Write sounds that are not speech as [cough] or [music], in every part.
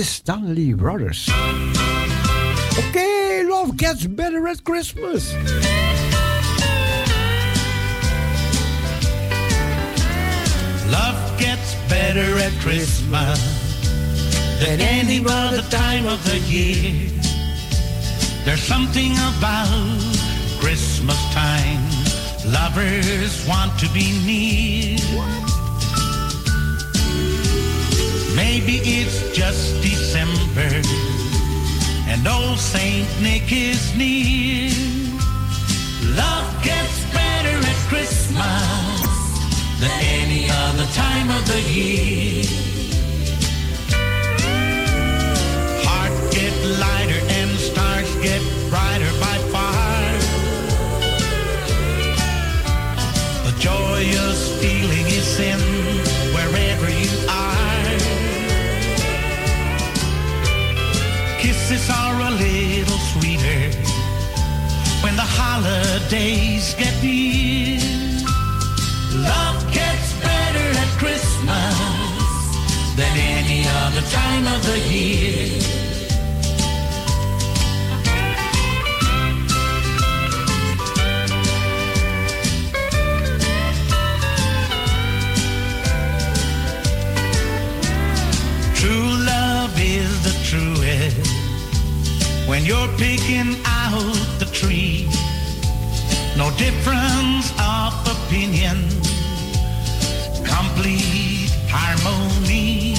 So. The Stanley Brothers. Okay, love gets better at Christmas. Love gets better at Christmas than any other time of the year. There's something about Christmas time. Lovers want to be near. Maybe it's just December and old Saint Nick is near. Love gets better at Christmas than any other time of the year. Heart get lighter and stars get brighter by far. The joyous feeling is in a little sweeter when the holidays get near. Love gets better at Christmas than any other time of the year. When you're picking out the tree. No difference of opinion, complete harmony.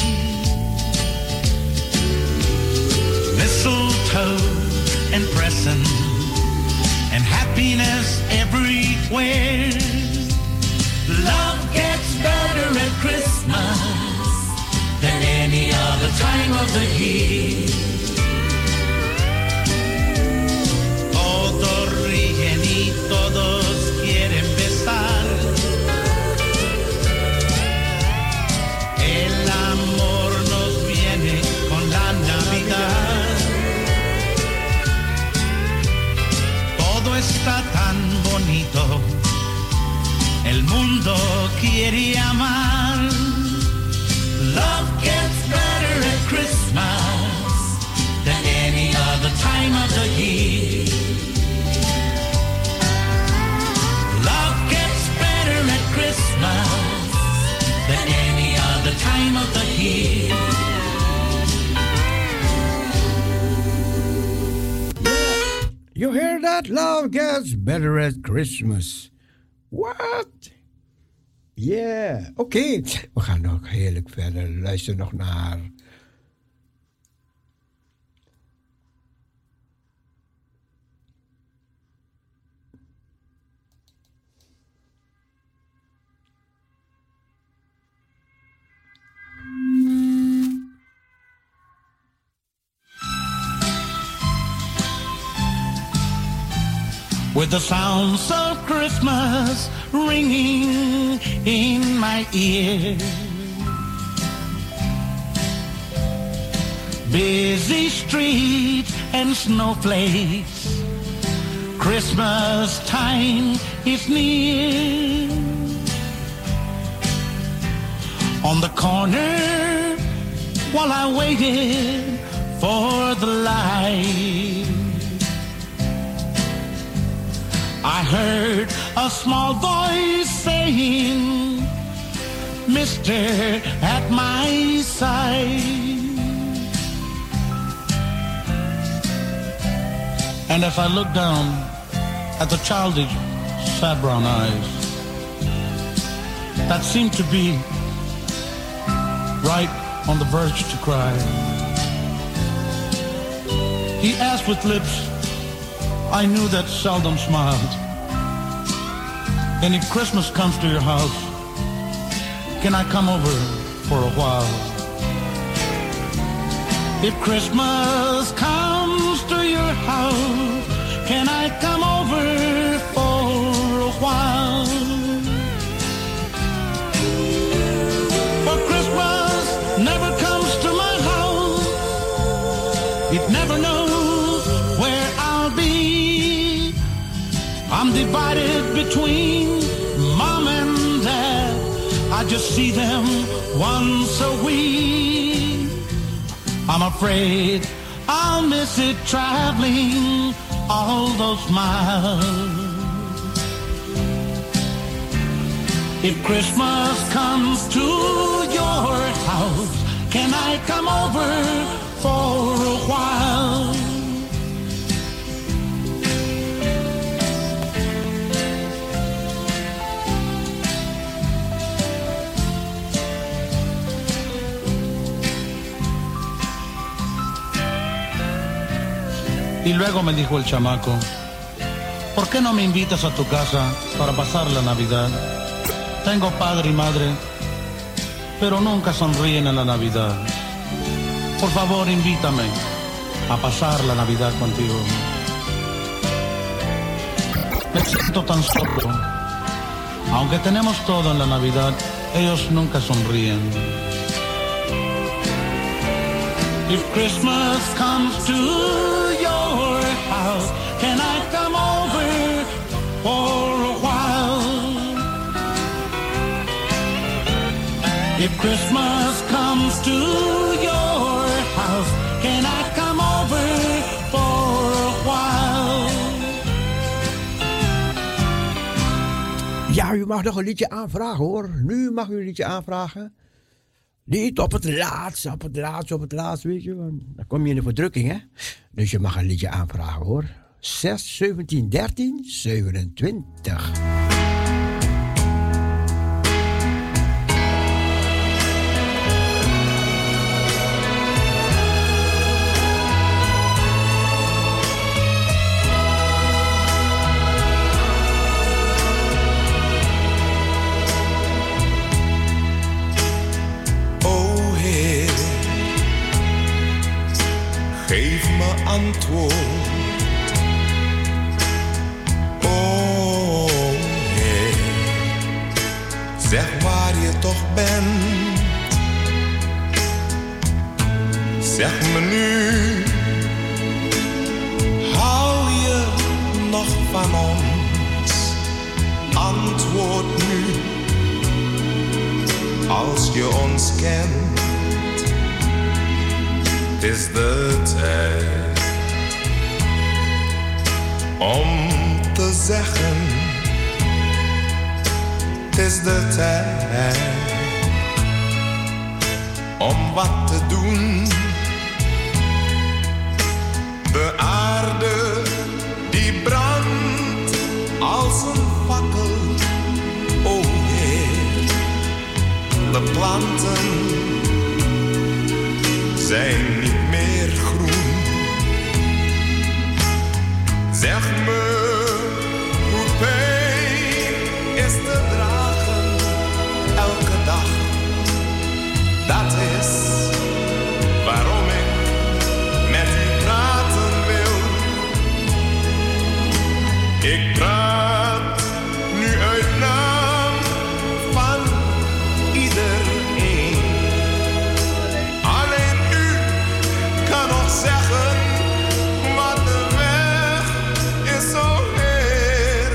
Mistletoe and present and happiness everywhere. Love gets better at Christmas than any other time of the year. Todos quieren besar. El amor nos viene con la Navidad. Todo está tan bonito. El mundo quiere amar. Love gets better at Christmas than any other time of the year. Love gets better at Christmas. What? Yeah, oké. We gaan nog heerlijk verder. Luister nog naar. With the sounds of Christmas ringing in my ear. Busy streets and snowflakes. Christmas time is near. On the corner while I waited for the light. I heard a small voice saying, Mister, at my side. And as I looked down at the childish, sad brown eyes, that seemed to be right on the verge to cry, he asked with lips I knew that seldom smiled. And if Christmas comes to your house, can I come over for a while? If Christmas comes to your house, can I come over for a while? Divided between mom and dad. I just see them once a week. I'm afraid I'll miss it traveling all those miles. If Christmas comes to your house, can I come over for a while? Y luego me dijo el chamaco, ¿por qué no me invitas a tu casa para pasar la Navidad? Tengo padre y madre, pero nunca sonríen en la Navidad. Por favor, invítame a pasar la Navidad contigo. Me siento tan solo. Aunque tenemos todo en la Navidad, ellos nunca sonríen. If Christmas comes to If Christmas comes to your house, can I come over for a while? Ja, u mag nog een liedje aanvragen hoor. Nu mag u een liedje aanvragen. Niet op het laatst, op het laatst, op het laatst, weet je. Want dan kom je in de verdrukking, hè. Dus je mag een liedje aanvragen hoor. 6, 17, 13, 27. Me antwoord. O Heer, zeg waar je toch bent. Zeg me nu, hou je nog van ons? Antwoord nu als je ons kent. Is de tijd om te zeggen. Is de tijd om wat te doen. De aarde die brandt als een fakkel. O Heer, de planten zijn Dat is waarom ik met u praten wil. Ik praat nu uit naam van iedereen. Alleen u kan nog zeggen wat de weg is, o Heer.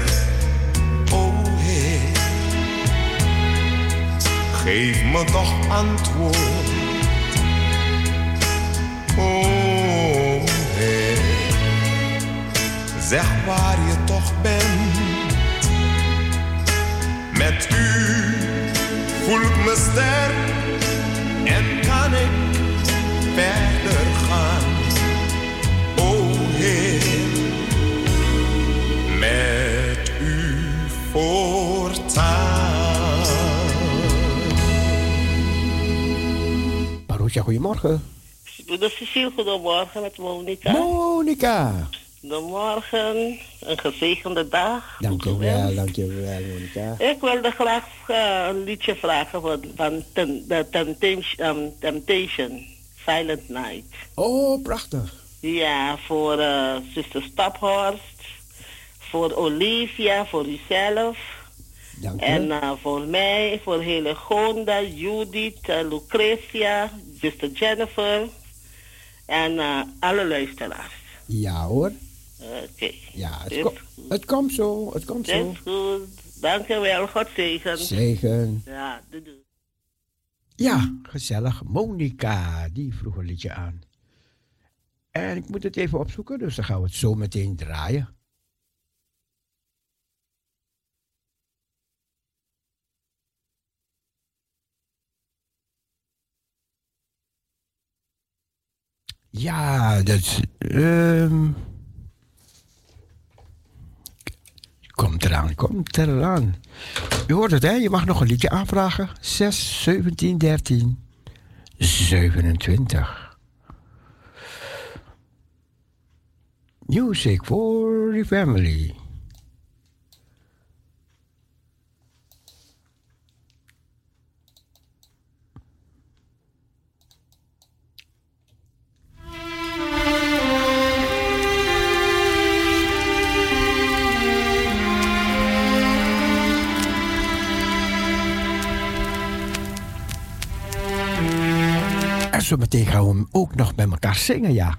O Heer, geef me toch antwoord. O Heer, zeg waar je toch bent. Met u voel ik me sterk en kan ik verder gaan. Marusha, goedemorgen. Broeder Cecile, goedemorgen met Monica. Monica. Goedemorgen, een gezegende dag. Dankjewel, dankjewel, Monica. Ik wilde graag eh, een liedje vragen van, van de Temptation, um, Temptation, Silent Night. Oh, prachtig. Ja, voor eh zuster Staphorst, voor Olivia, voor uzelf. Dank En je. eh, voor mij, voor hele Gonda, Judith, Lucretia, zuster Jennifer en eh, alle luisteraars. Ja hoor. Oké. Ja, het, ko- het komt zo, het komt zo. is goed. Dankjewel, God zegen. Zegen. Ja, doei doei. Ja, gezellig. Monica, die vroeg een liedje aan. En ik moet het even opzoeken, dus dan gaan we het zo meteen draaien. Ja, dat. ehm komt eraan, komt eraan. U hoort het, hè? Je mag nog een liedje aanvragen. 6, 17, 13, 27. Music for the family. Zo meteen gaan we hem ook nog met elkaar zingen, ja.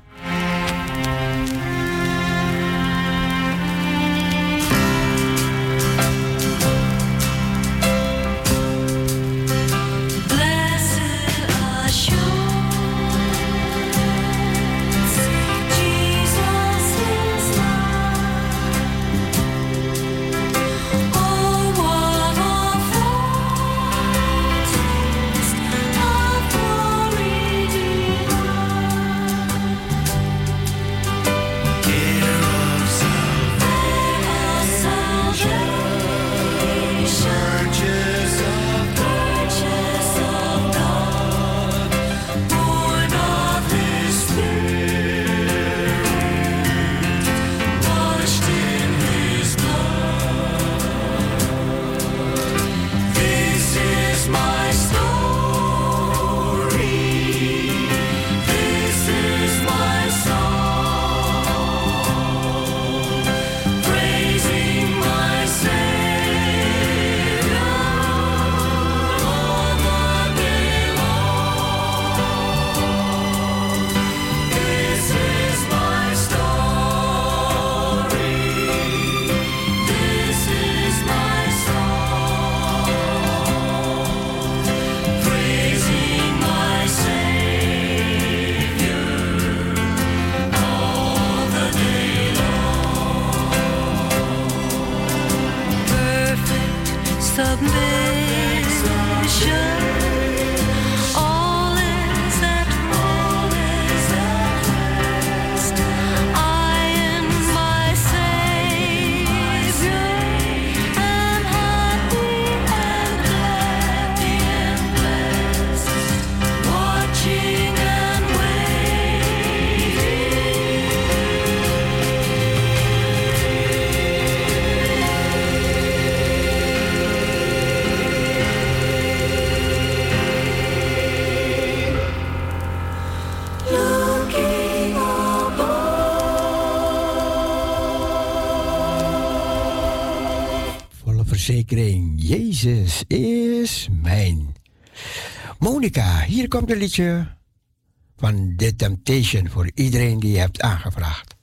Komt een liedje van The Temptation voor iedereen die je hebt aangevraagd.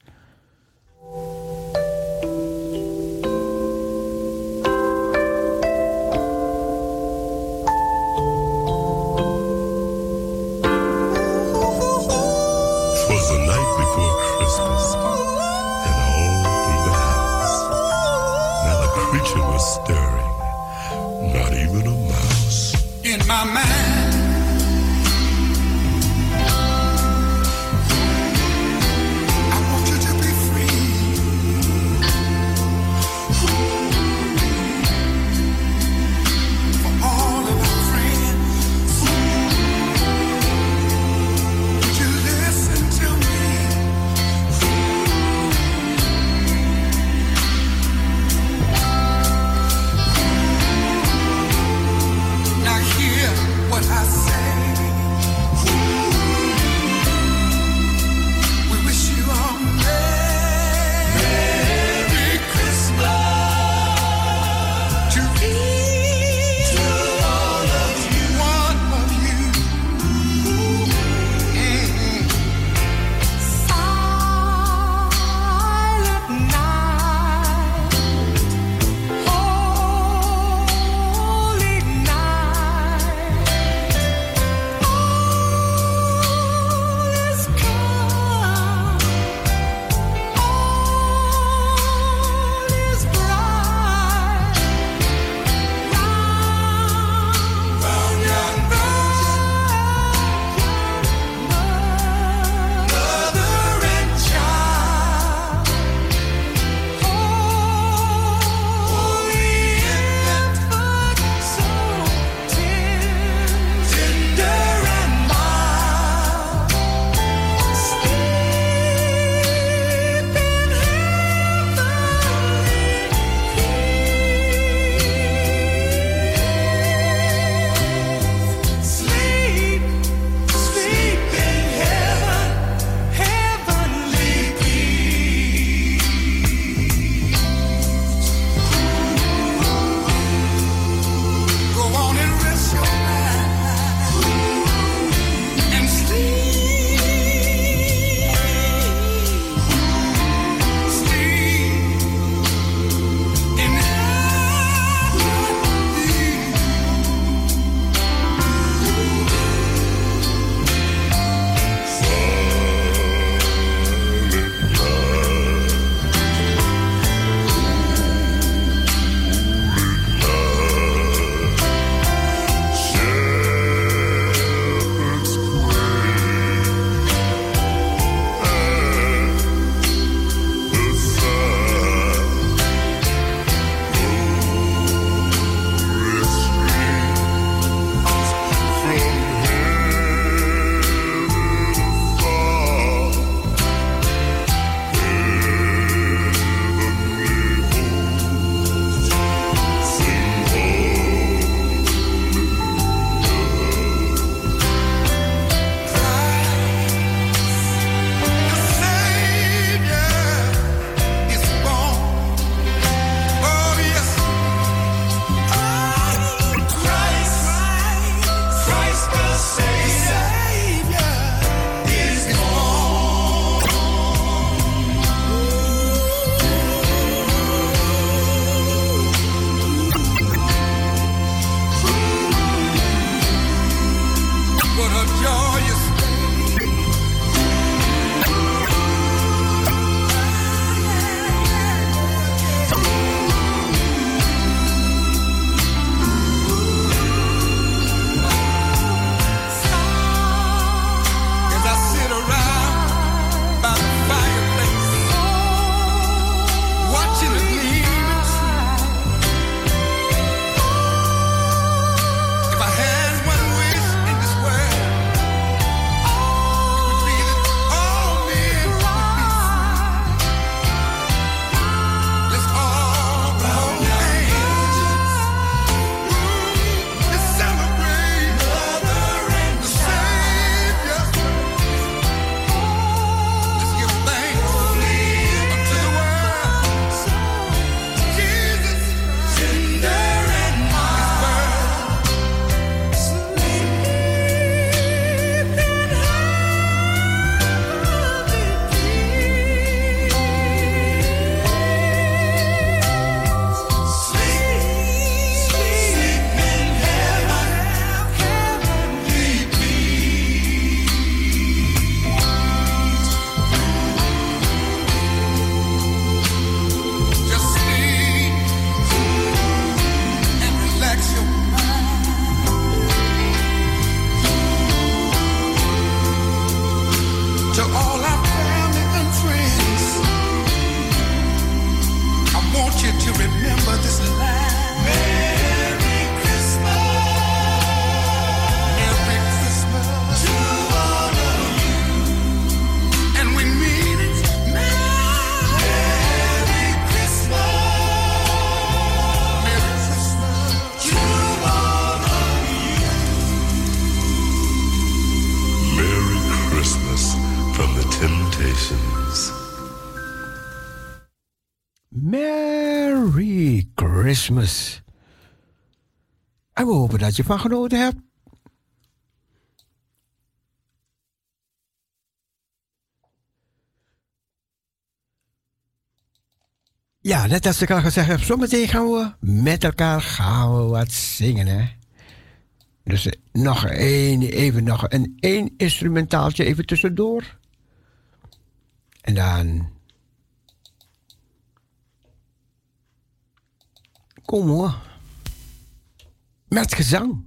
je van genoten hebt. Ja, net als ik al gezegd heb, zometeen gaan we met elkaar gaan we wat zingen, hè. Dus eh, nog één, even nog een één instrumentaaltje even tussendoor. En dan... Kom hoor met gezang.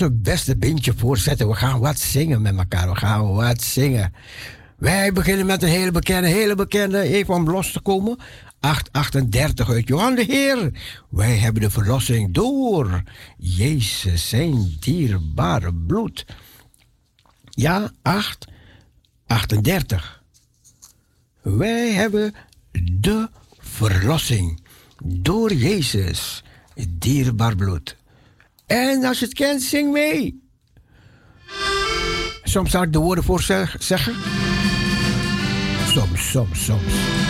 onze beste bindje voorzetten. We gaan wat zingen met elkaar. We gaan wat zingen. Wij beginnen met een hele bekende, hele bekende, even om los te komen. 838 uit Johan de Heer. Wij hebben de verlossing door Jezus zijn dierbare bloed. Ja, 838. Wij hebben de verlossing door Jezus dierbaar bloed. En als je het kent, zing mee. Soms zou ik de woorden voor zeggen. Soms, soms, soms.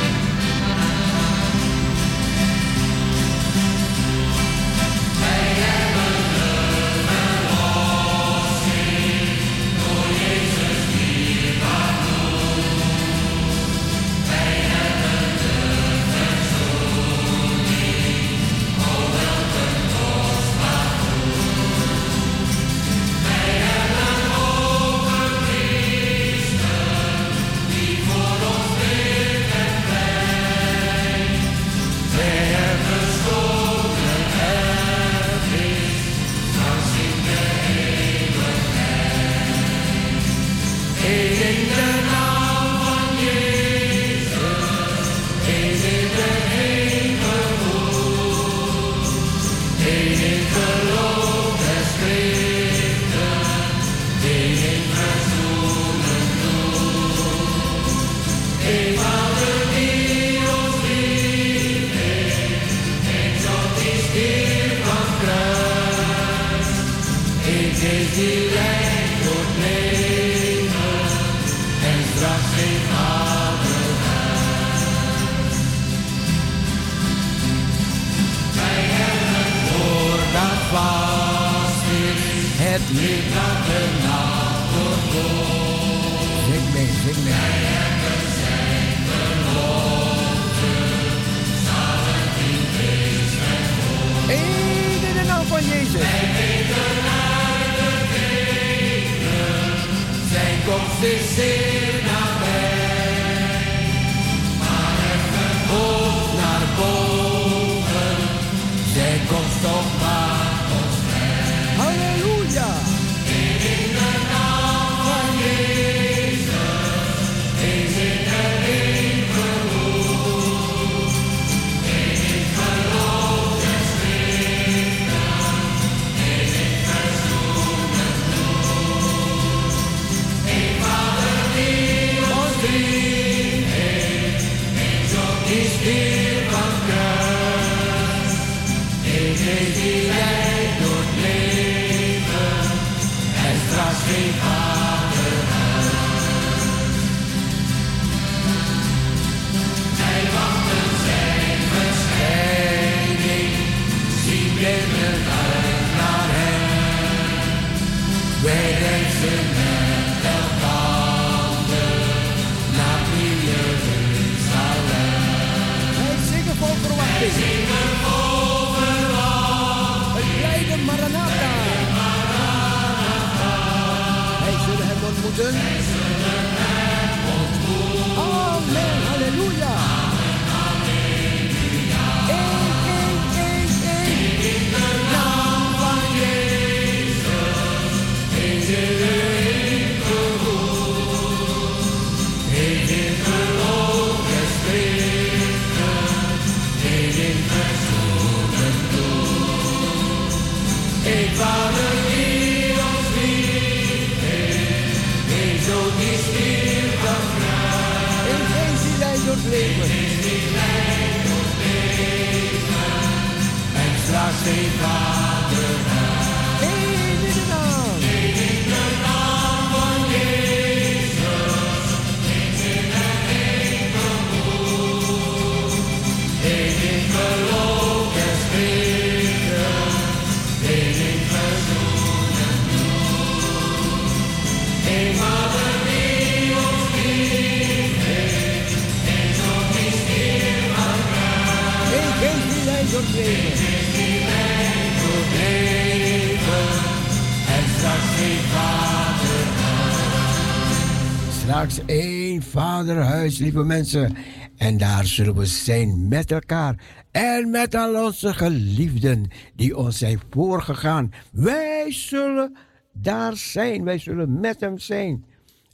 lieve mensen. En daar zullen we zijn met elkaar en met al onze geliefden die ons zijn voorgegaan. Wij zullen daar zijn, wij zullen met hem zijn.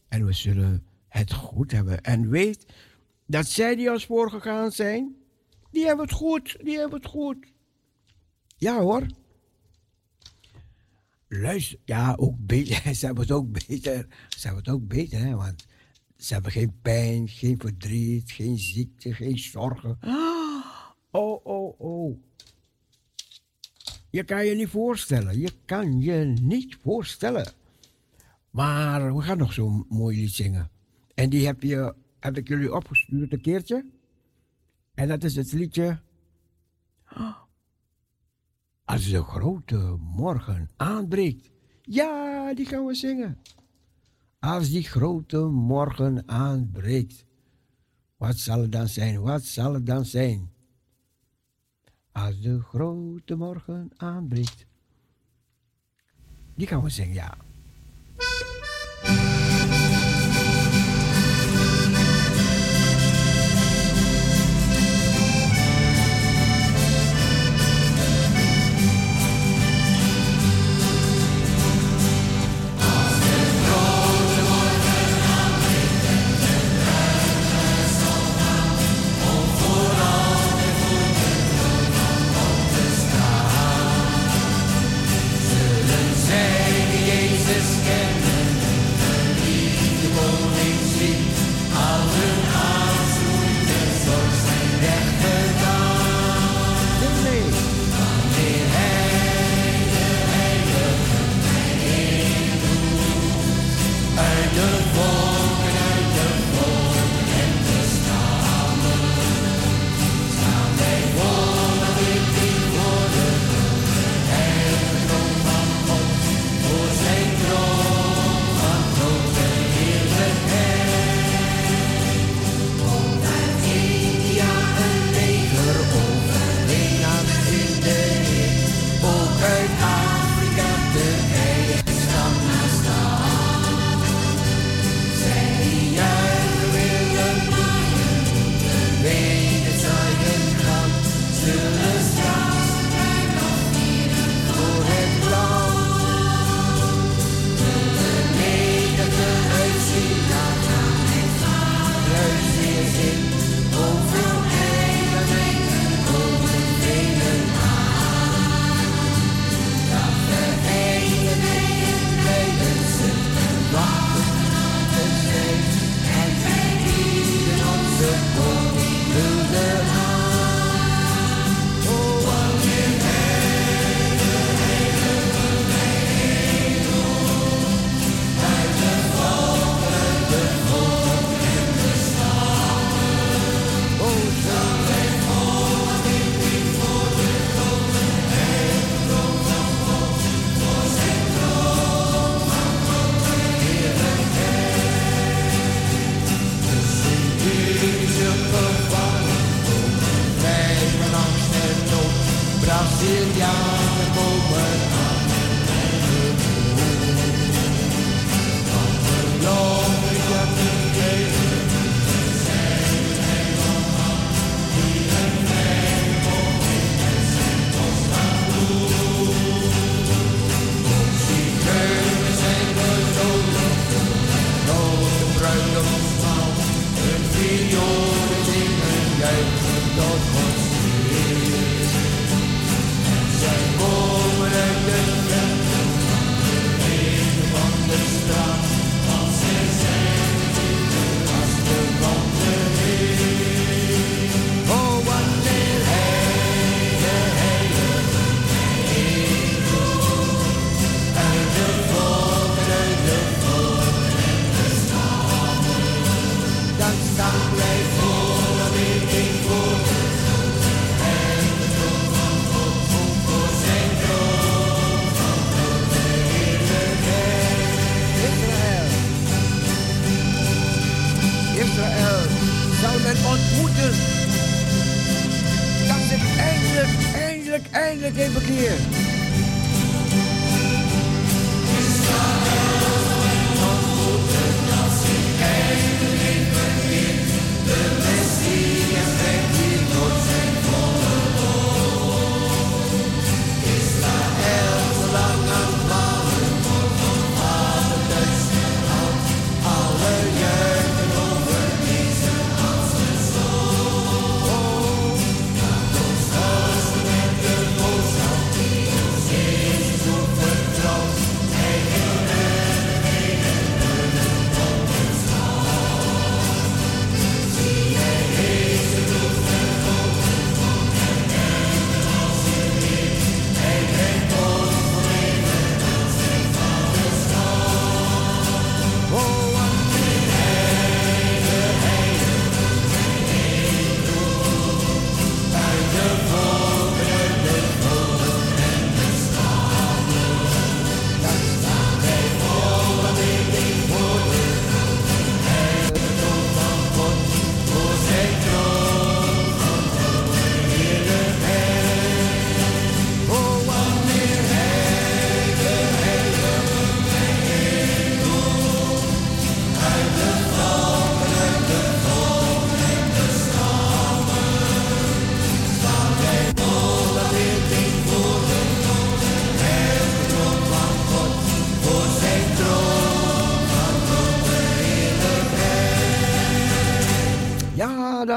En we zullen het goed hebben. En weet dat zij die ons voorgegaan zijn, die hebben het goed, die hebben het goed. Ja hoor. Luister, ja, ook beter. [laughs] Zij hebben het ook beter. Zij hebben het ook beter, hè, want ze hebben geen pijn, geen verdriet, geen ziekte, geen zorgen. Oh, oh, oh. Je kan je niet voorstellen. Je kan je niet voorstellen. Maar we gaan nog zo'n mooi lied zingen. En die heb, je, heb ik jullie opgestuurd een keertje. En dat is het liedje. Als de grote morgen aanbreekt. Ja, die gaan we zingen. Als die grote morgen aanbreekt. Wat zal het dan zijn? Wat zal het dan zijn? Als de grote morgen aanbreekt. Die gaan we zingen, ja.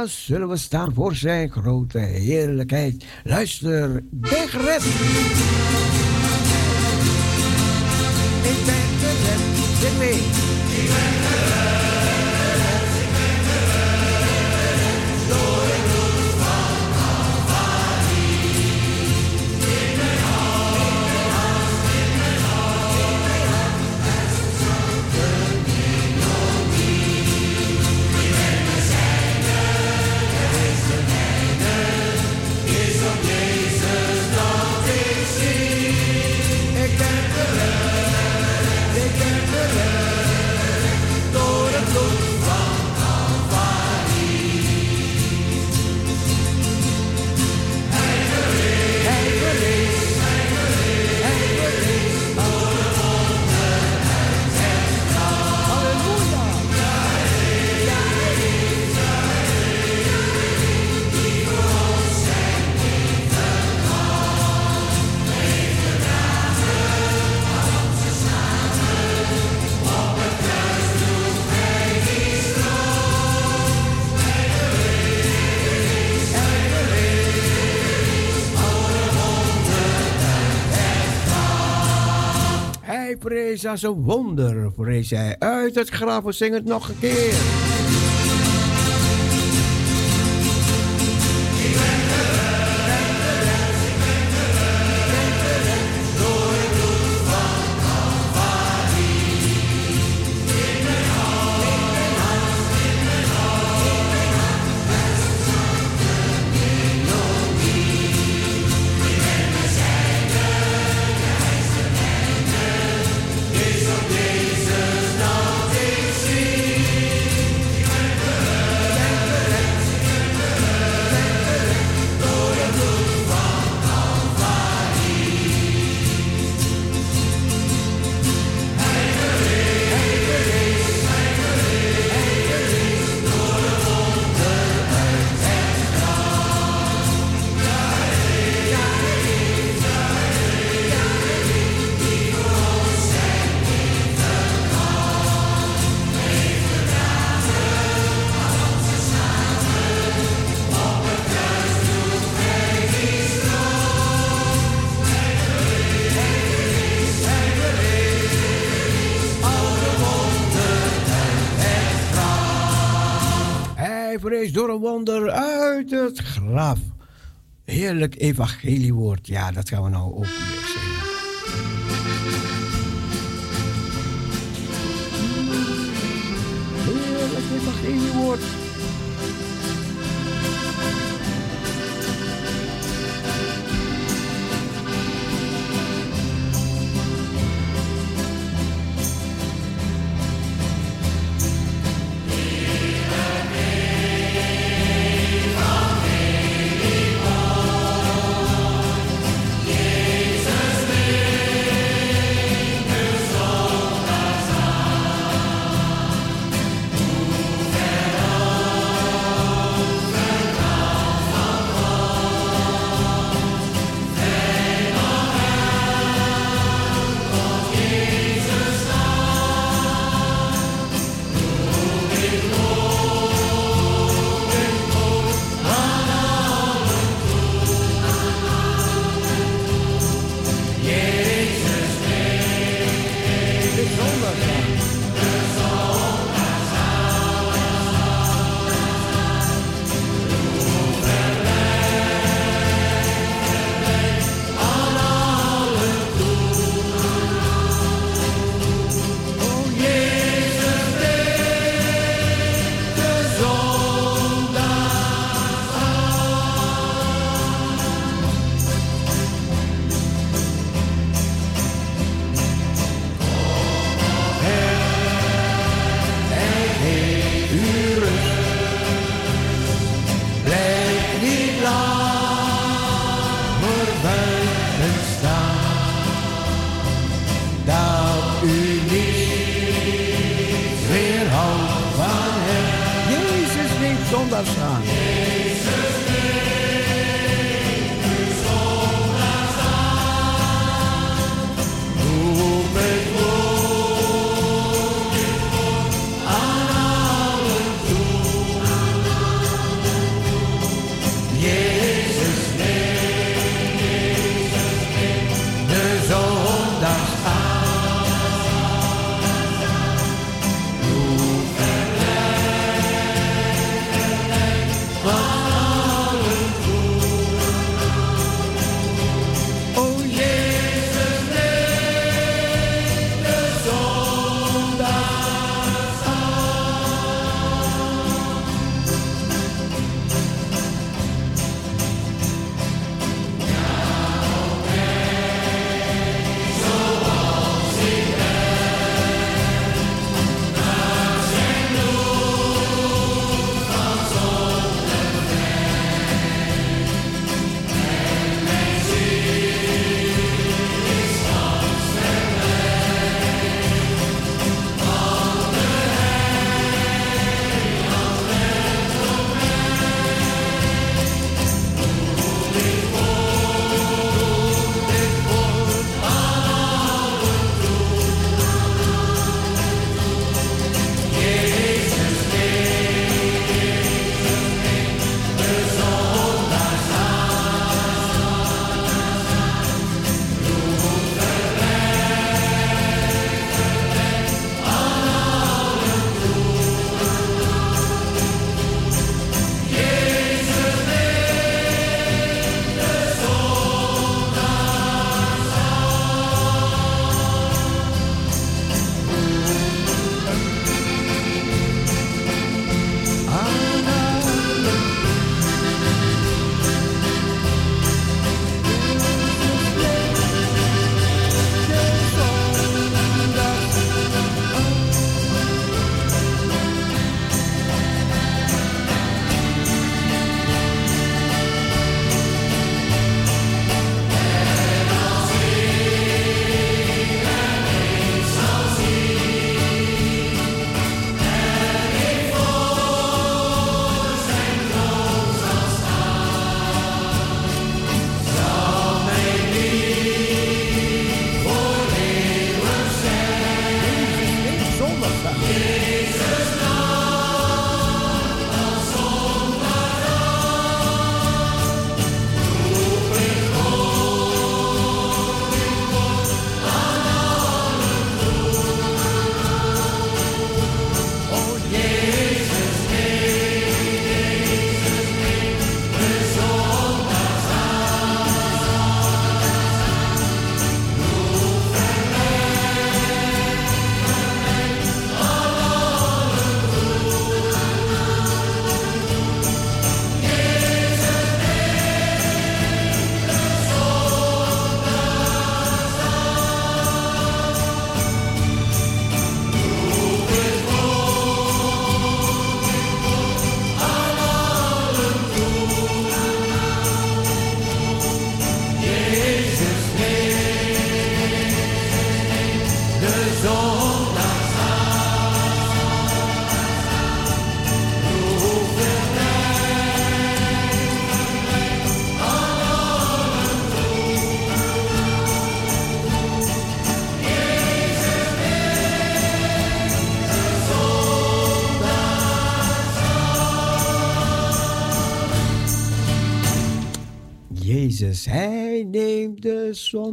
Zullen we staan voor zijn grote heerlijkheid. Luister, ben gered. Ik ben. Zing mee. Als een wonder, prees hij uit het graf. We zingen het nog een keer. Evangeliewoord. Ja, dat gaan we nou ook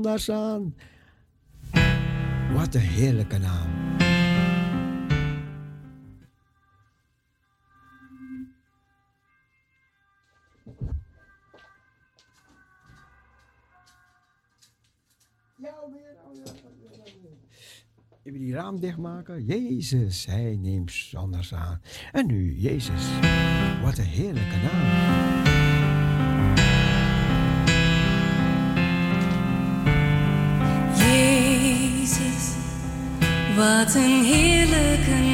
zondags. Wat een heerlijke naam. Even die raam dichtmaken. Jezus, hij neemt anders aan. En nu, Jezus, wat een heerlijke naam. Wat een heerlijke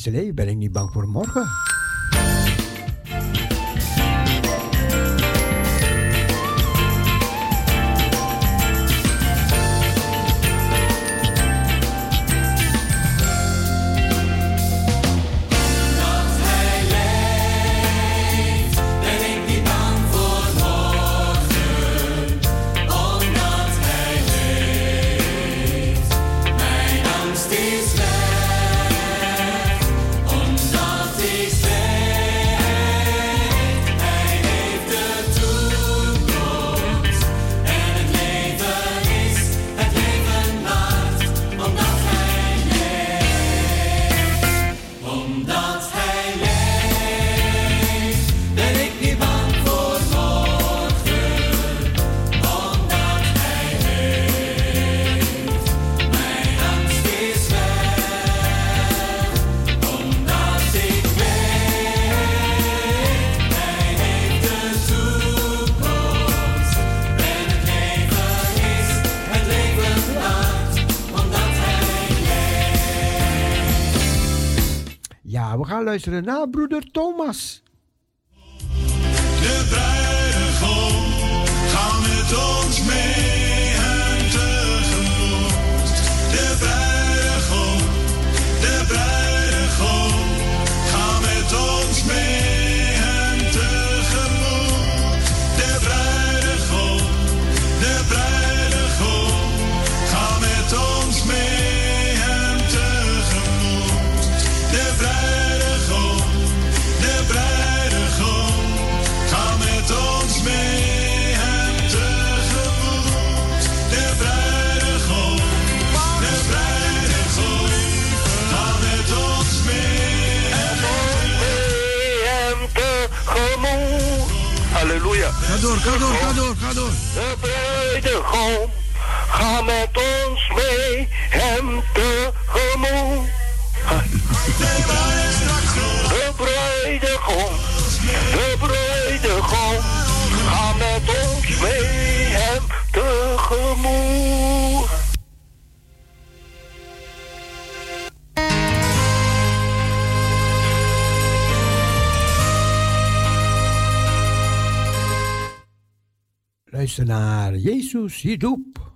zijn leven ben ik niet bang voor morgen. luisteren naar broeder Thomas. luisteraar, Jezus ziet op.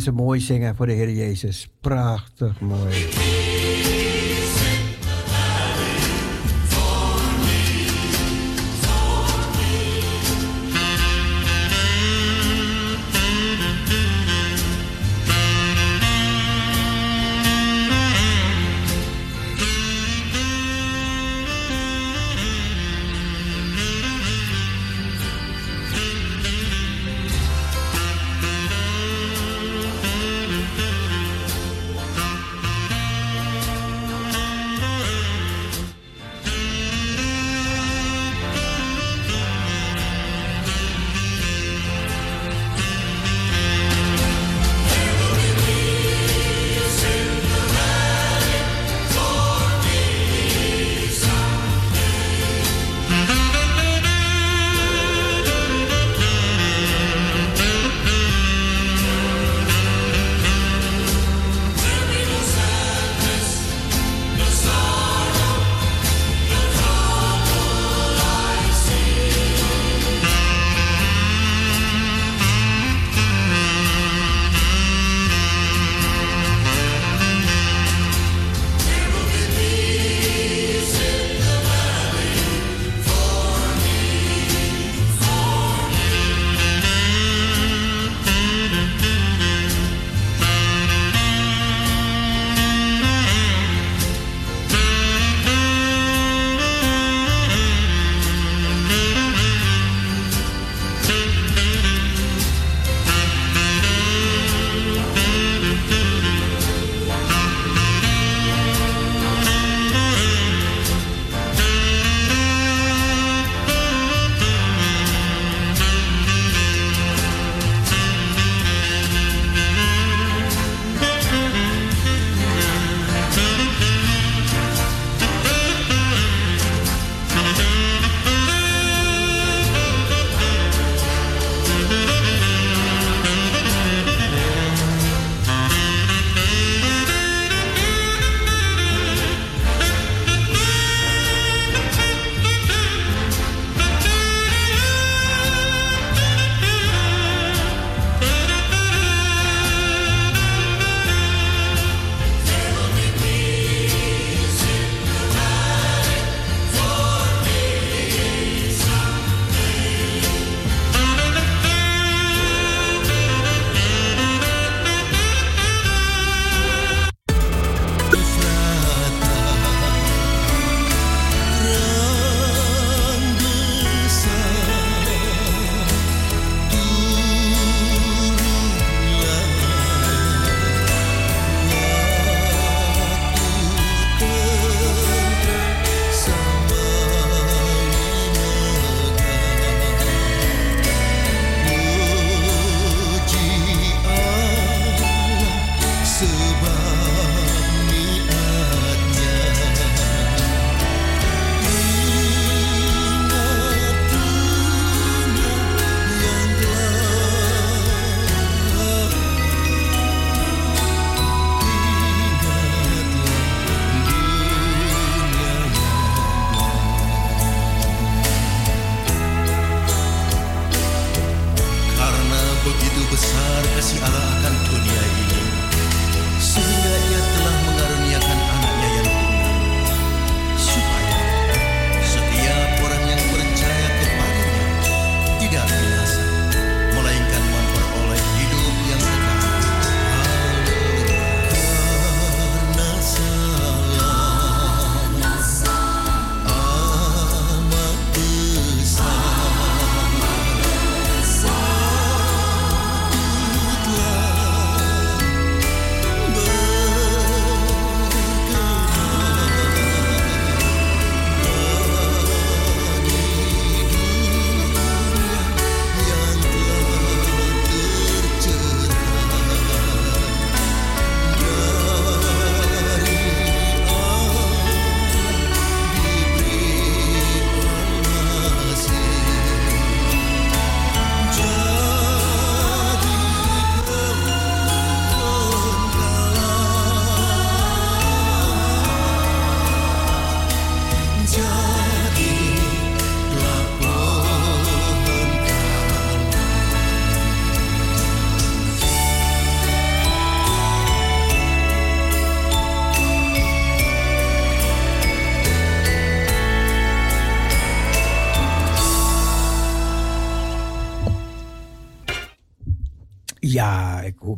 ze mooi zingen voor de Heer Jezus. Prachtig mooi.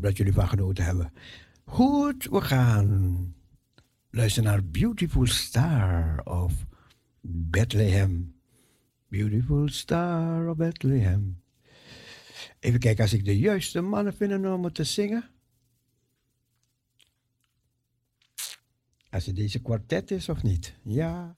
Dat jullie van genoten hebben. Goed, we gaan luisteren naar Beautiful Star of Bethlehem. Beautiful Star of Bethlehem. Even kijken als ik de juiste mannen vind om te zingen. Als het deze kwartet is of niet. Ja.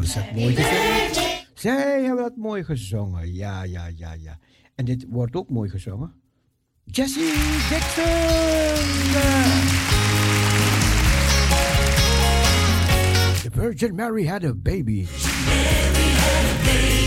hebben ze mooi gezongen. Zij hebben dat mooi gezongen. Ja, ja, ja, ja. En dit wordt ook mooi gezongen. Jesse Jackson. The Virgin Mary had a baby. Mary had a baby.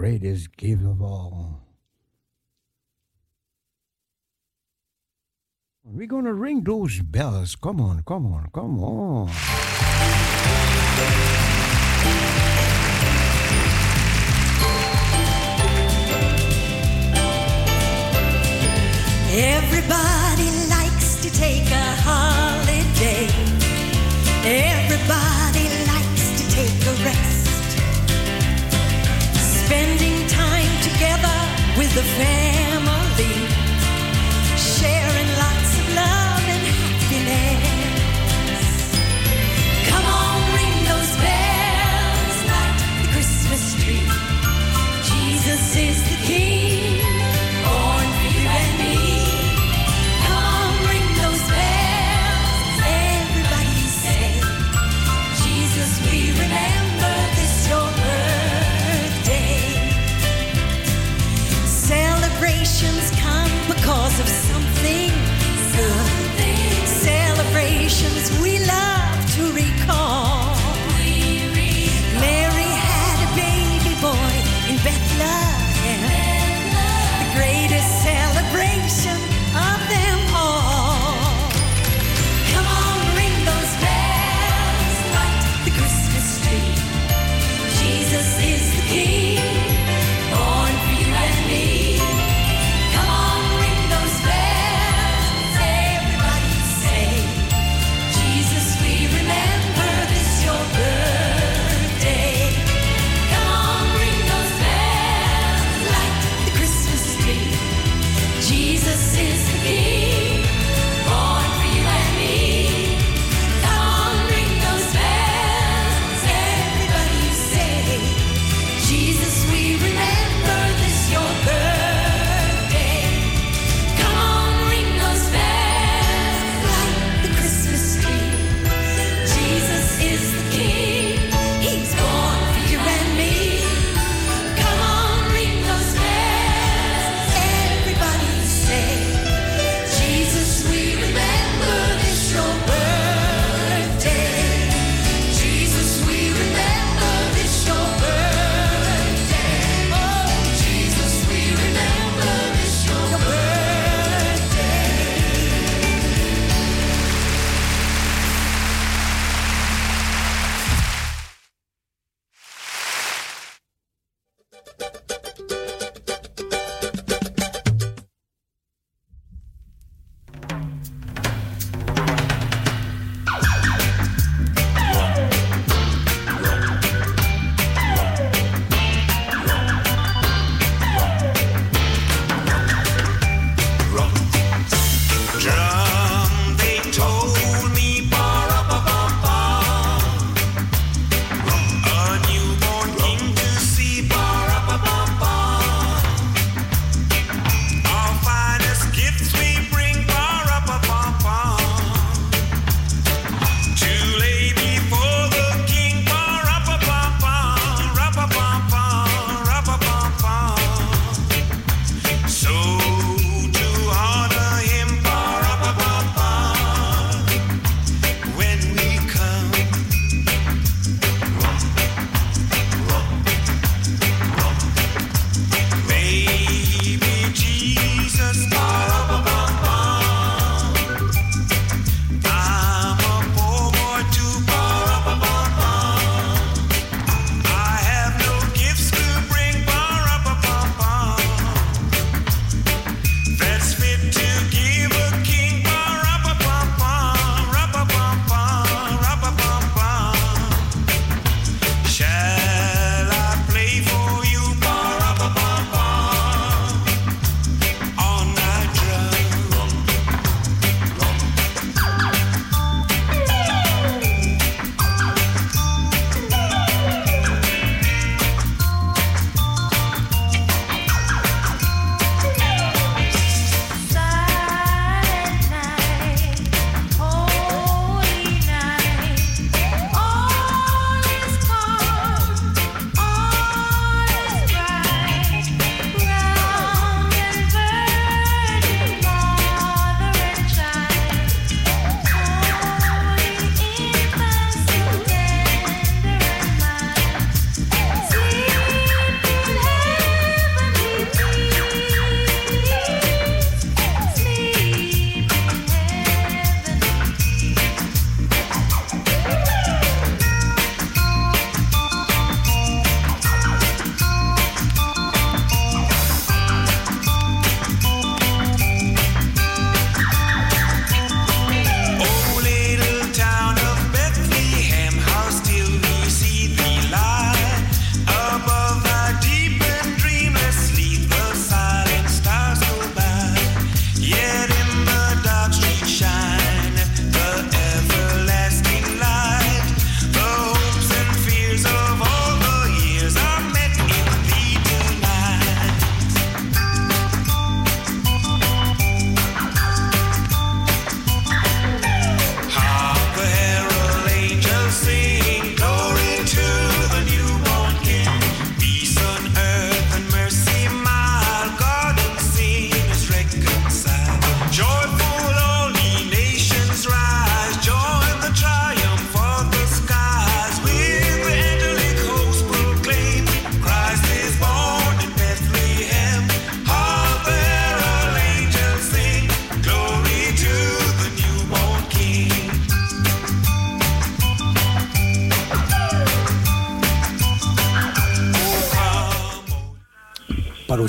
greatest gift of all. We're going to ring those bells. Come on, come on, come on. Everybody likes to take the fan.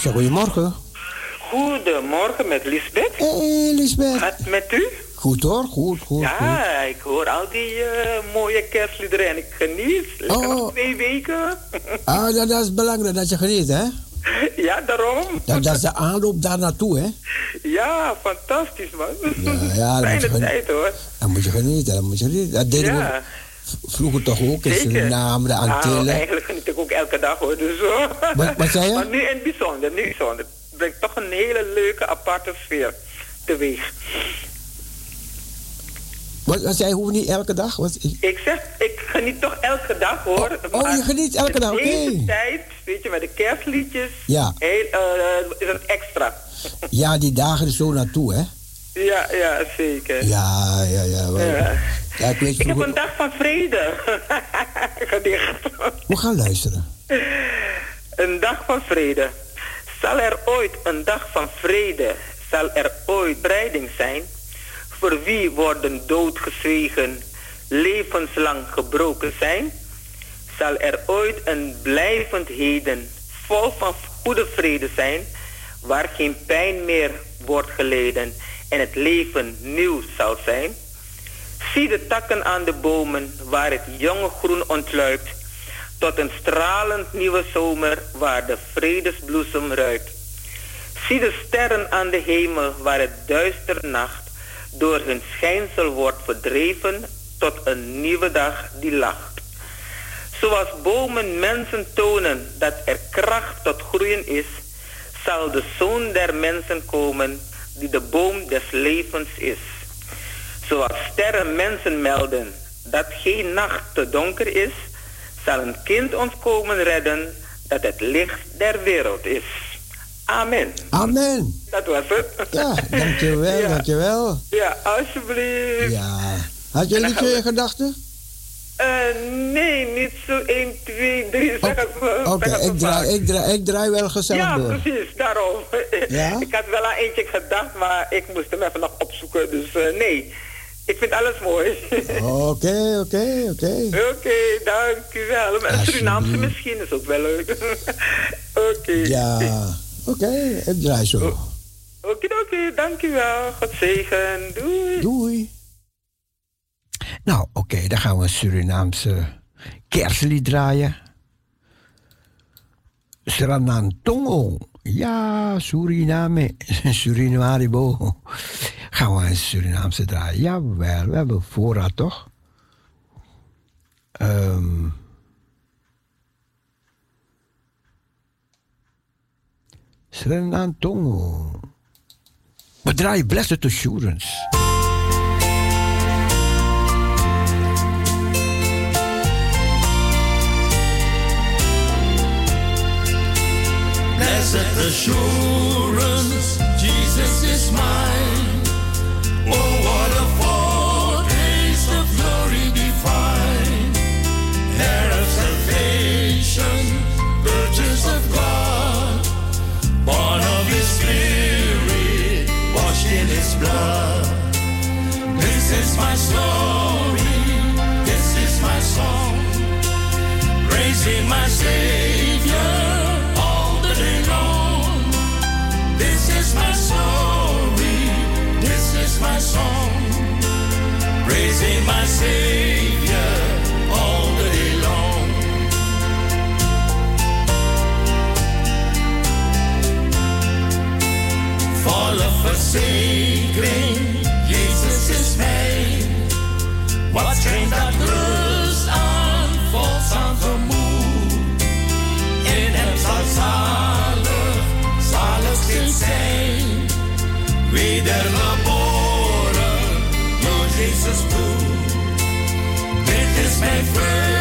Goedemorgen. Goedemorgen met Lisbeth. Hey, Lisbeth. Gaat met u? Goed hoor, goed, goed, goed. Ja, ik hoor al die eh, mooie kerstliederen en ik geniet. Lekker Oh. nog twee weken. [laughs] Ah, dat, dat is belangrijk dat je geniet, hè? ja, daarom. Dat, dat is de aanloop daar naartoe, hè? Ja, fantastisch man. Ja, moet Fijne tijd hoor. dan moet je genieten, dan moet je genieten. Dat deden Ja. we vroeger toch ook in. Suriname, de Nou, Antillen. eigenlijk geniet ik ook elke dag hoor. Dus, zo. Wat- wat zei je? [laughs] Maar nu in bijzonder, nu in het brengt toch een hele leuke, aparte sfeer teweeg. Wat, wat zei je, hoe niet elke dag? Wat, ik- Ik zeg, ik geniet toch elke dag hoor. oh, Maar je geniet elke dag, oké. Deze tijd, weet je, met de kerstliedjes, Ja. heel, eh, is het extra. ja, die dagen er zo naartoe, hè? Ja, ja, zeker. Ja, ja, ja. wel. Ja. Ja, ik weet Ik heb een dag van vrede. [laughs] Gedicht. We gaan luisteren. Een dag van vrede. Zal er ooit een dag van vrede, zal er ooit breiding zijn? Voor wie worden doodgezwegen, levenslang gebroken zijn? Zal er ooit een blijvend heden, vol van goede vrede zijn, waar geen pijn meer wordt geleden en het leven nieuw zal zijn? Zie de takken aan de bomen waar het jonge groen ontluikt, tot een stralend nieuwe zomer waar de vredesbloesem ruikt. Zie de sterren aan de hemel waar het duister nacht door hun schijnsel wordt verdreven tot een nieuwe dag die lacht. Zoals bomen mensen tonen dat er kracht tot groeien is, zal de zoon der mensen komen die de boom des levens is. Zoals sterren mensen melden dat geen nacht te donker is, zal een kind ons komen redden dat het licht der wereld is. Amen. Amen. Dat was het. Ja, dankjewel, [laughs] Ja. dankjewel. Ja, alsjeblieft. Ja. Had je we- in gedachten? Eh, nee, niet zo 1, 2, 3. Zeg het zo. Oké, ik, draai, ik, draai, ik draai wel gezellig Ja, door. precies, daarom. Ja? [laughs] ik had wel aan eentje gedacht, maar ik moest hem even nog opzoeken. Dus eh, nee, ik vind alles mooi. Oké, oké, oké. Oké, dank u wel. En Surinaamse misschien is ook wel leuk. [laughs] Oké. Ja, oké, ik draai zo. Oké, oké, dank u wel. God zegen. Doei. Doei. Nou, oké, dan gaan we een Surinaamse kerstlied draaien. Sranantongo. Ja, Suriname. [laughs] Surinamaribo. Gaan we een Surinaamse draaien. Jawel, we hebben voorraad toch? Ehm Sranantongo. We draaien Blessed Assurance. Blessed assurance, Jesus is mine. Blood. This is my story, this is my song, praising my Savior all the day long. This is my story, this is my song, praising my Savior verzekering, Jezus is mij. Wat schenkt dat rust aan, volks aan gemoed. In hem zal zalig, zalig kind zijn. Wedergeboren door Jezus bloed. Dit is mijn vreugde,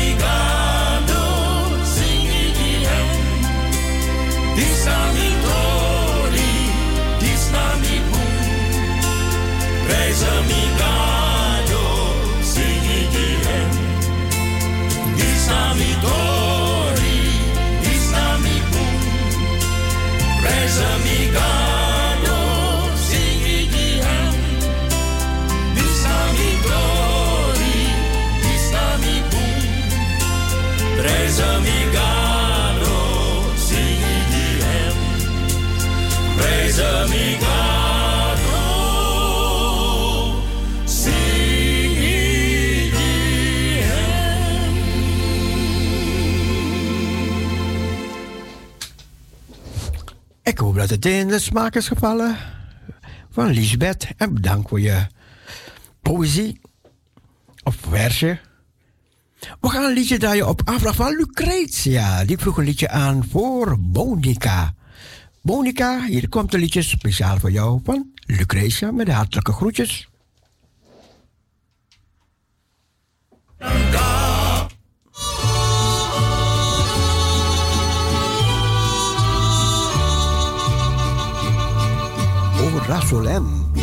Dis à mi Dat het in de smaak is gevallen van Lisbeth. En bedankt voor je poëzie of versje. We gaan een liedje draaien op afdracht van Lucretia. Die vroeg een liedje aan voor Bonica. Bonica, hier komt een liedje speciaal voor jou van Lucretia met hartelijke groetjes. la solem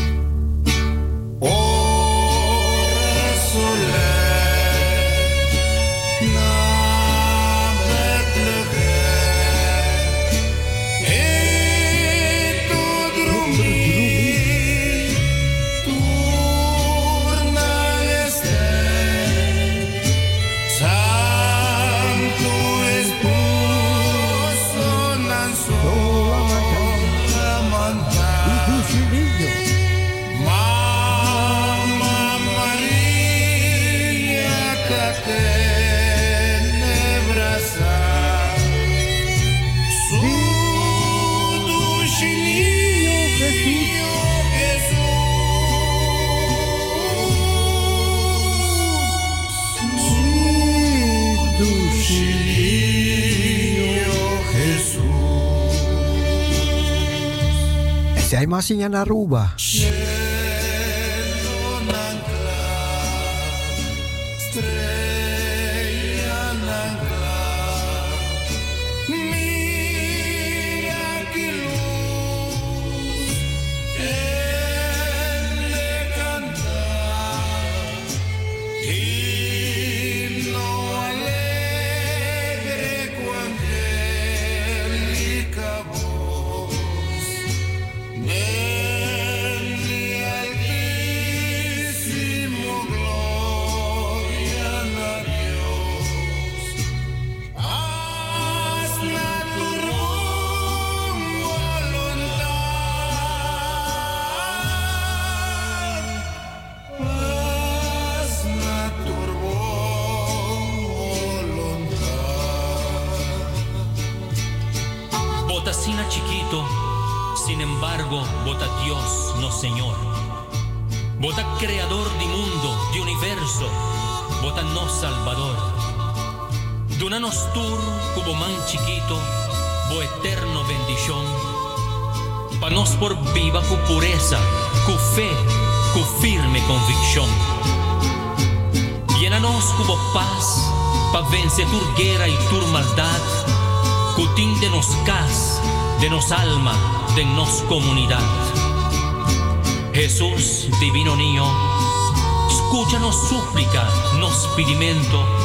En zij masing aan Aruba. Dunanos tur, cubo man chiquito, bo eterno bendición. Pa nos por viva cu pureza, cu fe, cu firme convicción. Llénanos cubo paz, pa vence tur guerra y tur maldad. Cutín de nos cas, de nos alma, de nos comunidad. Jesús, divino niño, escúchanos súplica, nos pedimento,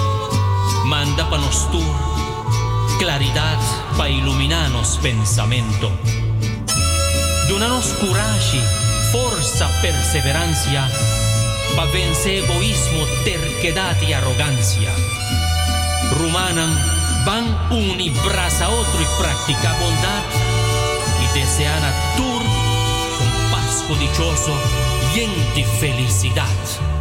manda pa nos tu claridad pa iluminarnos pensamiento. Donanos coraje, forza, perseverancia, pa vencer egoísmo, terquedad y arrogancia. Rumanan, van uni braza a otro y practica bondad y desean a tur un pasco dichoso y de felicidad.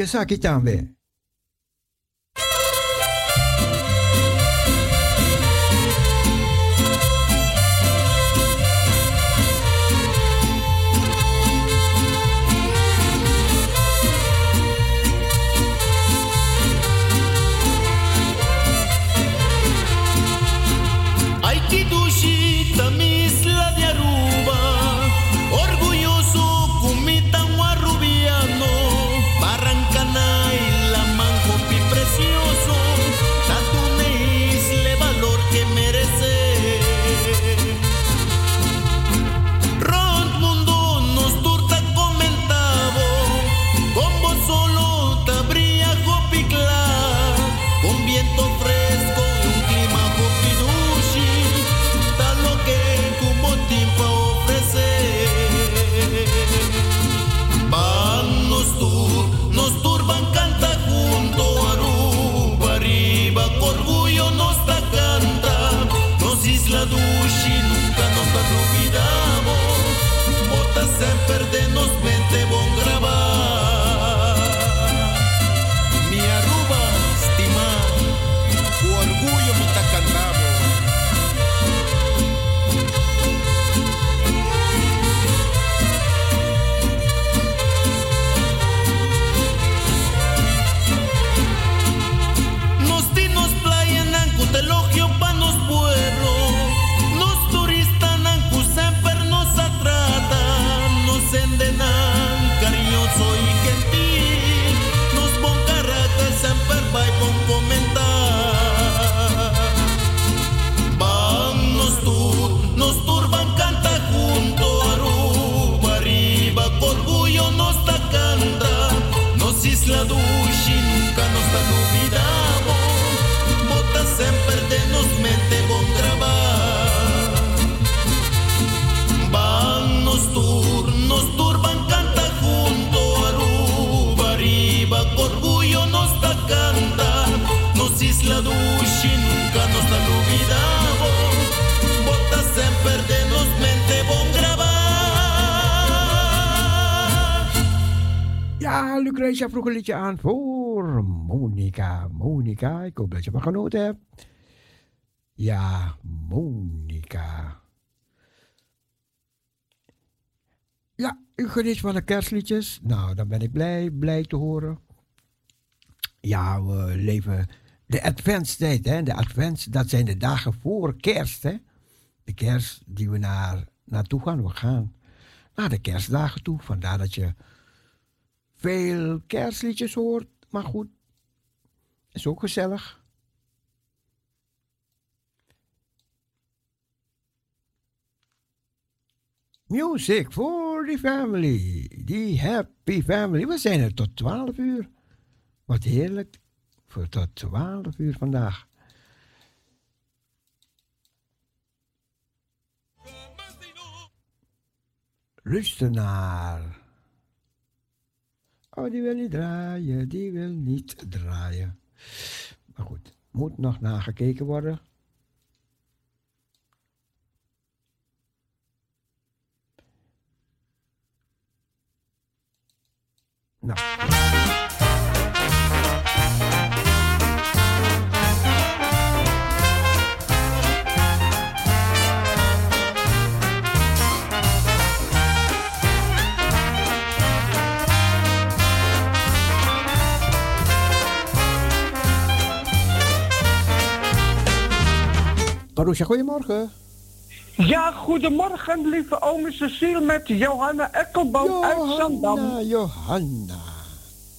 que sa ki tambe? Lucretia vroeg een liedje aan voor Monica. Monica, ik hoop dat je van genoten hebt. Ja, Monica. Ja, u geniet van de kerstliedjes. Nou, dan ben ik blij, blij te horen. Ja, we leven de adventstijd, hè. De advents, dat zijn de dagen voor kerst, hè. De kerst die we naar, naartoe gaan. We gaan naar de kerstdagen toe. Vandaar dat je veel kerstliedjes hoort. Maar goed, is ook gezellig. Music for the family. Die happy family. We zijn er tot 12 uur. Wat heerlijk. Voor tot 12 uur vandaag. Luister naar. Oh, die wil niet draaien, die wil niet draaien. Maar goed, moet nog nagekeken worden. Nou. Marusha, goedemorgen. Ja, goedemorgen, lieve ome Cecile met Johanna Ekkelboom uit Zandam. Johanna, Johanna.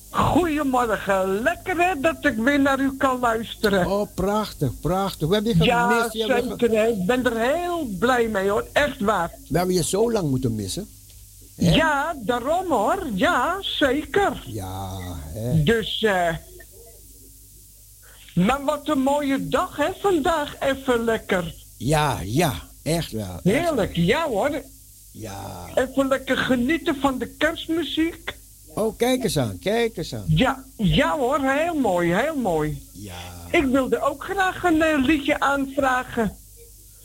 Goedemorgen, lekker hè dat ik weer naar u kan luisteren. Oh, prachtig, prachtig. We hebben je Ja, gemist. Hebt- zeker. Ik ben er heel blij mee hoor, echt waar. We hebben je zo lang moeten missen. Ja, daarom hoor, ja, zeker. Ja, hè. Dus, eh. Maar wat een mooie dag hè, vandaag even lekker. Ja, ja, echt wel. Heerlijk, ja hoor. Ja. Even lekker genieten van de kerstmuziek. Oh, kijk eens aan, kijk eens aan. Ja, ja hoor, heel mooi, heel mooi. Ja. Ik wilde ook graag een eh, liedje aanvragen.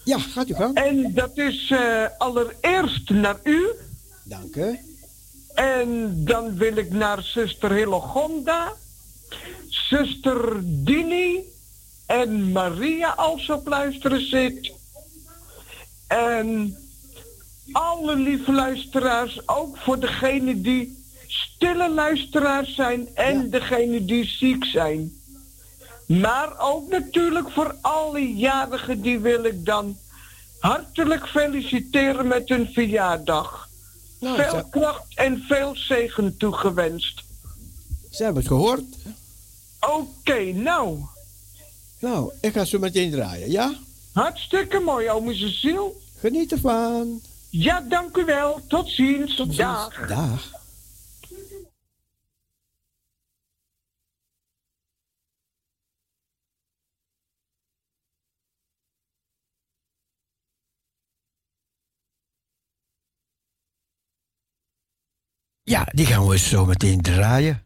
Ja, gaat u gang. En dat is eh, allereerst naar u. Dank u. En dan wil ik naar zuster Hillegonda, zuster Dini en Maria als op luisteren zit. En alle lieve luisteraars, ook voor degenen die stille luisteraars zijn en degenen die ziek zijn. Maar ook natuurlijk voor alle jarigen, die wil ik dan hartelijk feliciteren met hun verjaardag. Nou, veel kracht en veel zegen toegewenst. Ze hebben het gehoord. Oké, nou. Nou, ik ga zo meteen draaien, ja? Hartstikke mooi, ome Cecile. Geniet ervan. Ja, dank u wel. Tot ziens. Dag. Dag. Ja, die gaan we zo meteen draaien.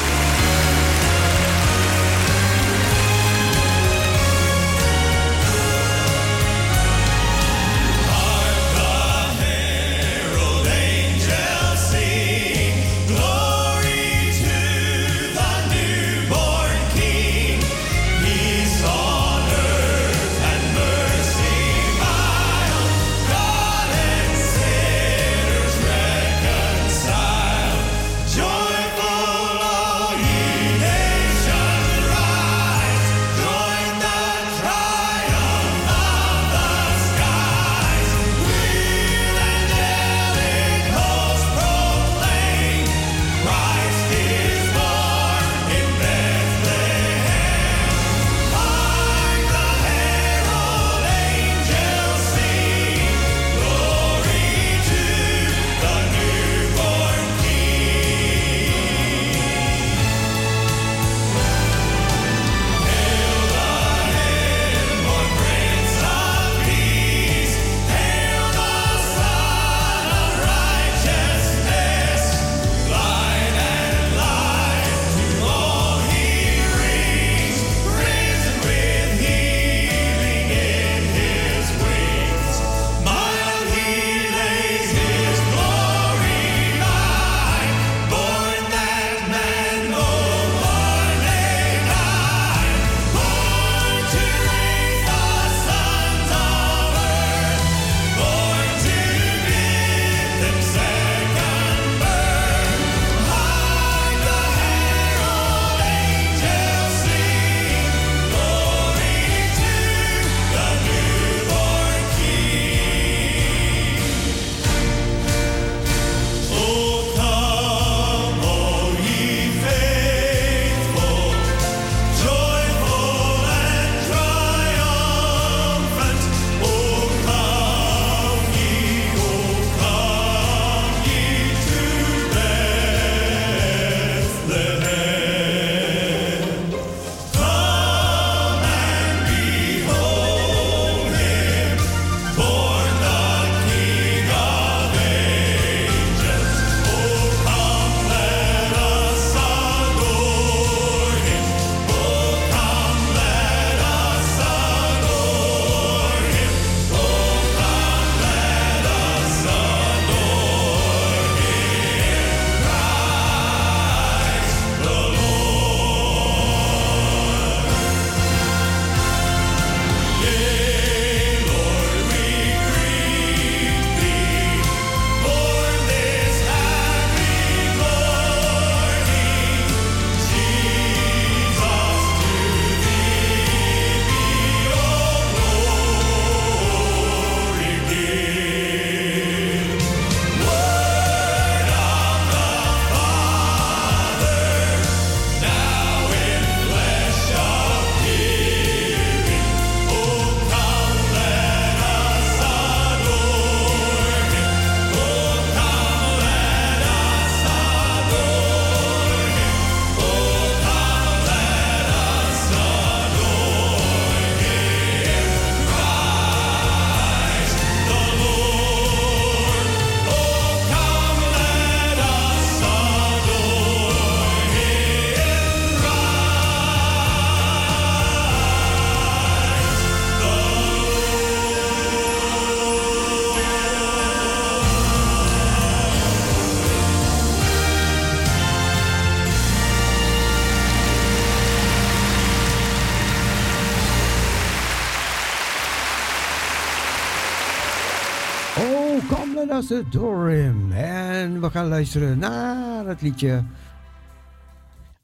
was hem Dorim. En we gaan luisteren naar het liedje.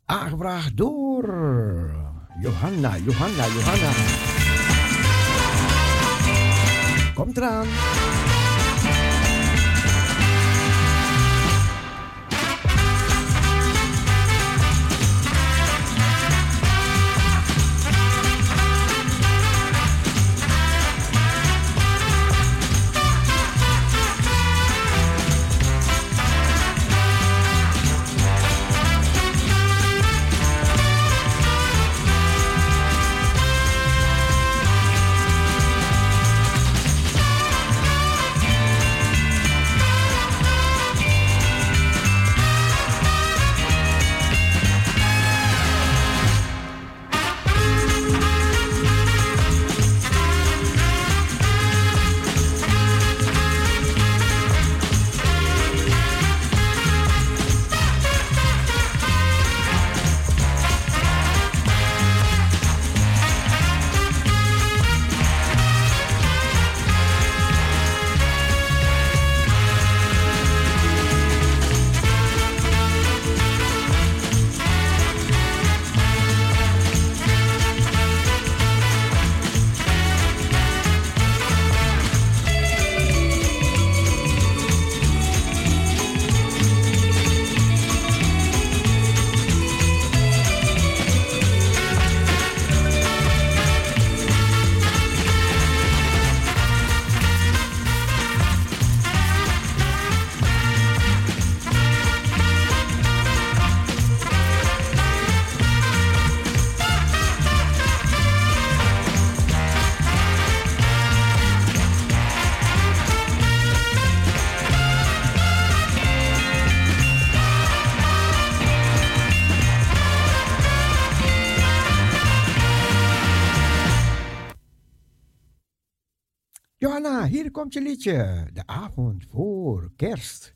aangebracht door Johanna, Johanna, Johanna. Komt eraan. komt je liedje. De avond voor kerst.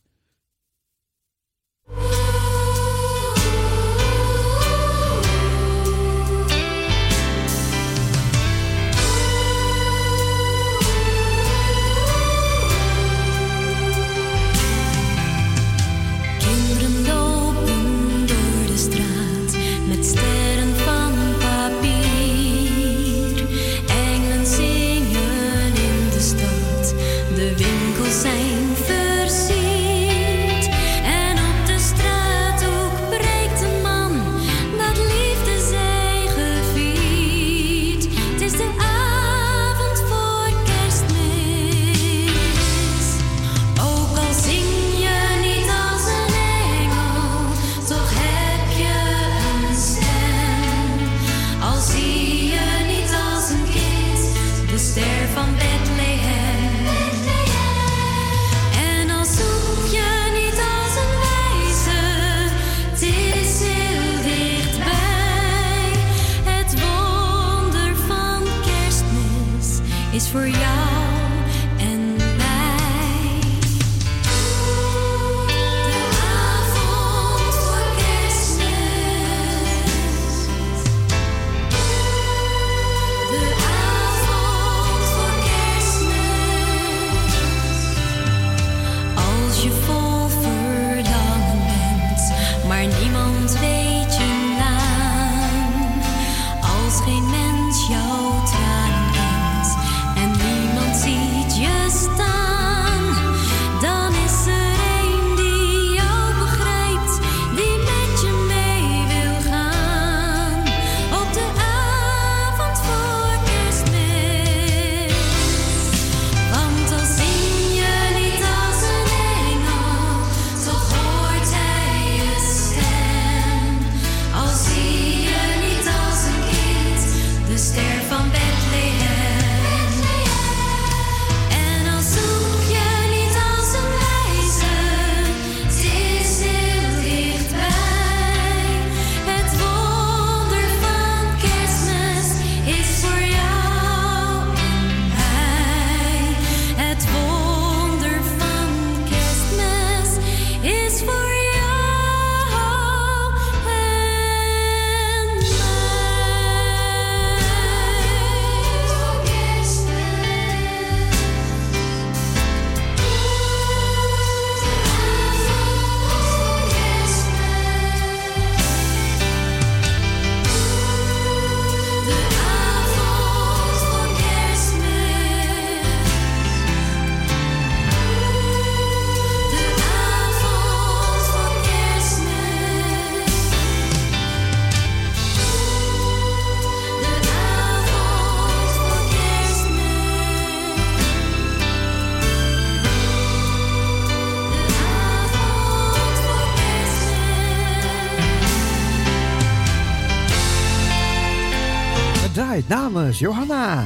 Johanna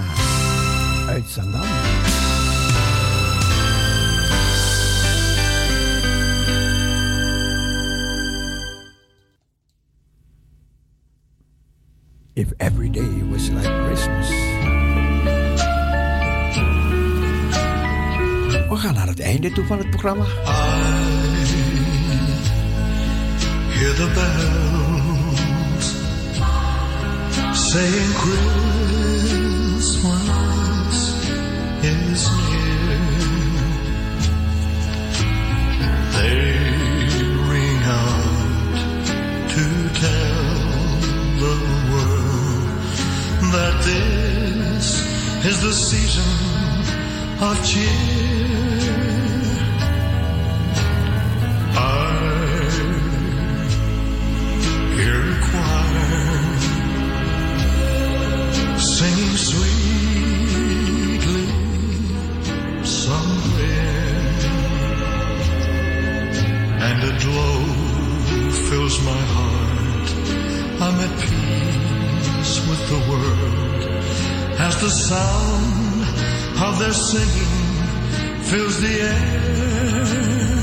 uit Zandam. If every day was like Christmas. We gaan naar het einde toe van het programma. Hear the bells saying Christmas is near. They ring out to tell the world that this is the season of cheer. The sound of their singing fills the air.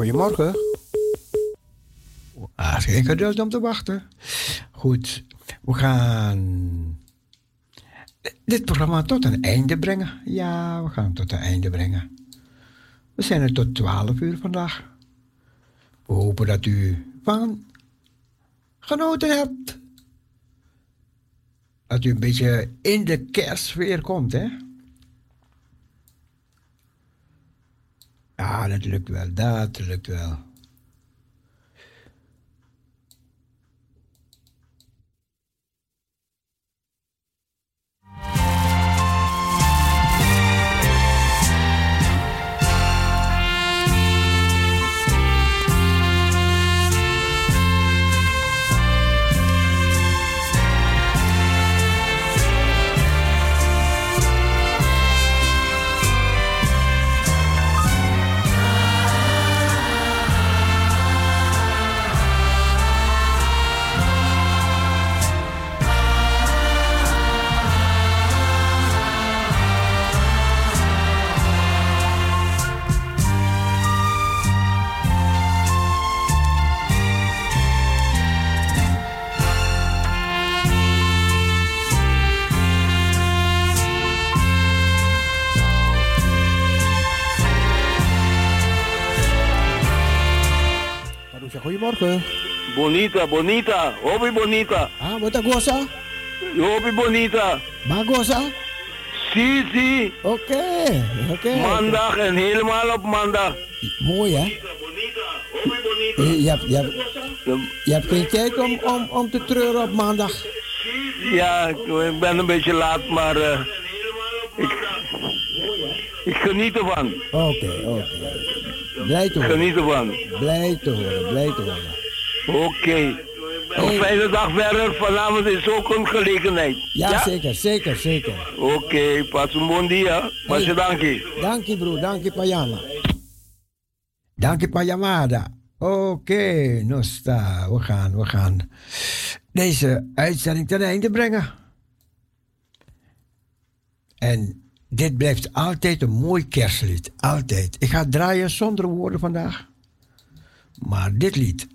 Goedemorgen. Ah, geen geduld om te wachten. Goed, we gaan dit programma tot een einde brengen. Ja, we gaan het tot een einde brengen. We zijn er tot 12 uur vandaag. We hopen dat u van genoten hebt. Dat u een beetje in de kerstsfeer komt, hè? Ja, dat lukt wel, dat lukt wel. Goedemorgen. Bonita, bonita, hobby bonita. Ah, wat een goza? Hobby bonita. Maar goza? Si, si. Oké, oké. Maandag en helemaal op maandag. Mooi, hè? Je, je, hebt, je, hebt, je hebt geen tijd om, om, om te treuren op maandag. Ja, ik ben een beetje laat, maar eh, ik, Ik geniet ervan. Oké, oké. Blij te horen. Geniet ervan. Blij te horen, blij te horen. Oké. Een fijne dag verder. Vanavond is ook een gelegenheid. Ja, zeker, zeker, zeker. Oké, pas een bon dia. Pas je dankie. Dankie broer, dankie Payama. Dankie Payamada. Oké, Nosta, we gaan, we gaan deze uitzending ten einde brengen. En dit blijft altijd een mooi kerstlied, altijd. Ik ga draaien zonder woorden vandaag. Maar dit lied.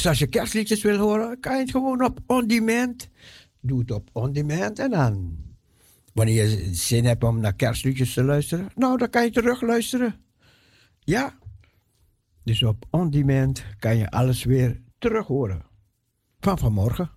Dus als je kerstliedjes wil horen, kan je het gewoon op on demand. Doe het op on demand en dan, wanneer je zin hebt om naar kerstliedjes te luisteren, nou, dan kan je terug luisteren. Ja, dus op on demand kan je alles weer terug horen. Van vanmorgen.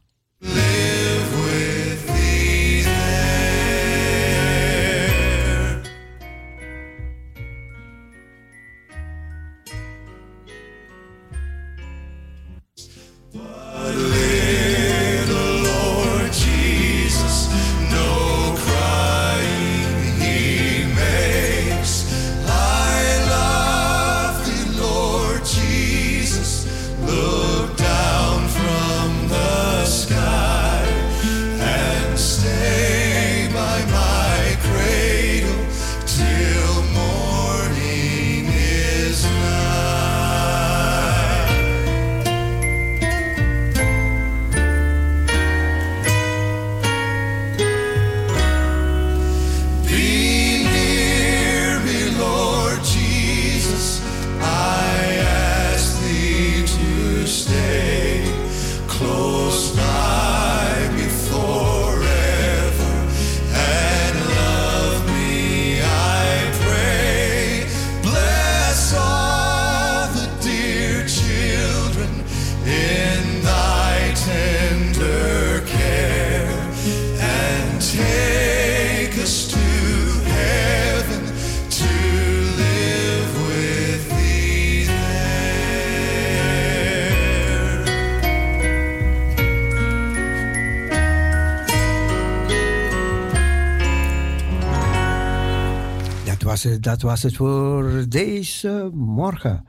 Dat was het voor deze morgen.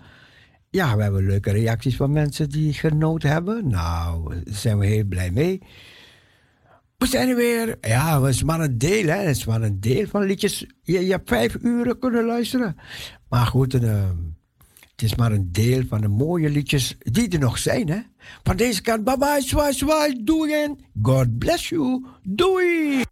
Ja, we hebben leuke reacties van mensen die genoten hebben. Nou, daar zijn we heel blij mee. We zijn er weer. Ja, het is maar een deel, hè. Het is maar een deel van liedjes. Je, hebt vijf uren kunnen luisteren. Maar goed, en, eh, Het is maar een deel van de mooie liedjes die er nog zijn, hè? Van deze kant, bye bye, zwaai, zwaai, doei en God bless you. Doei!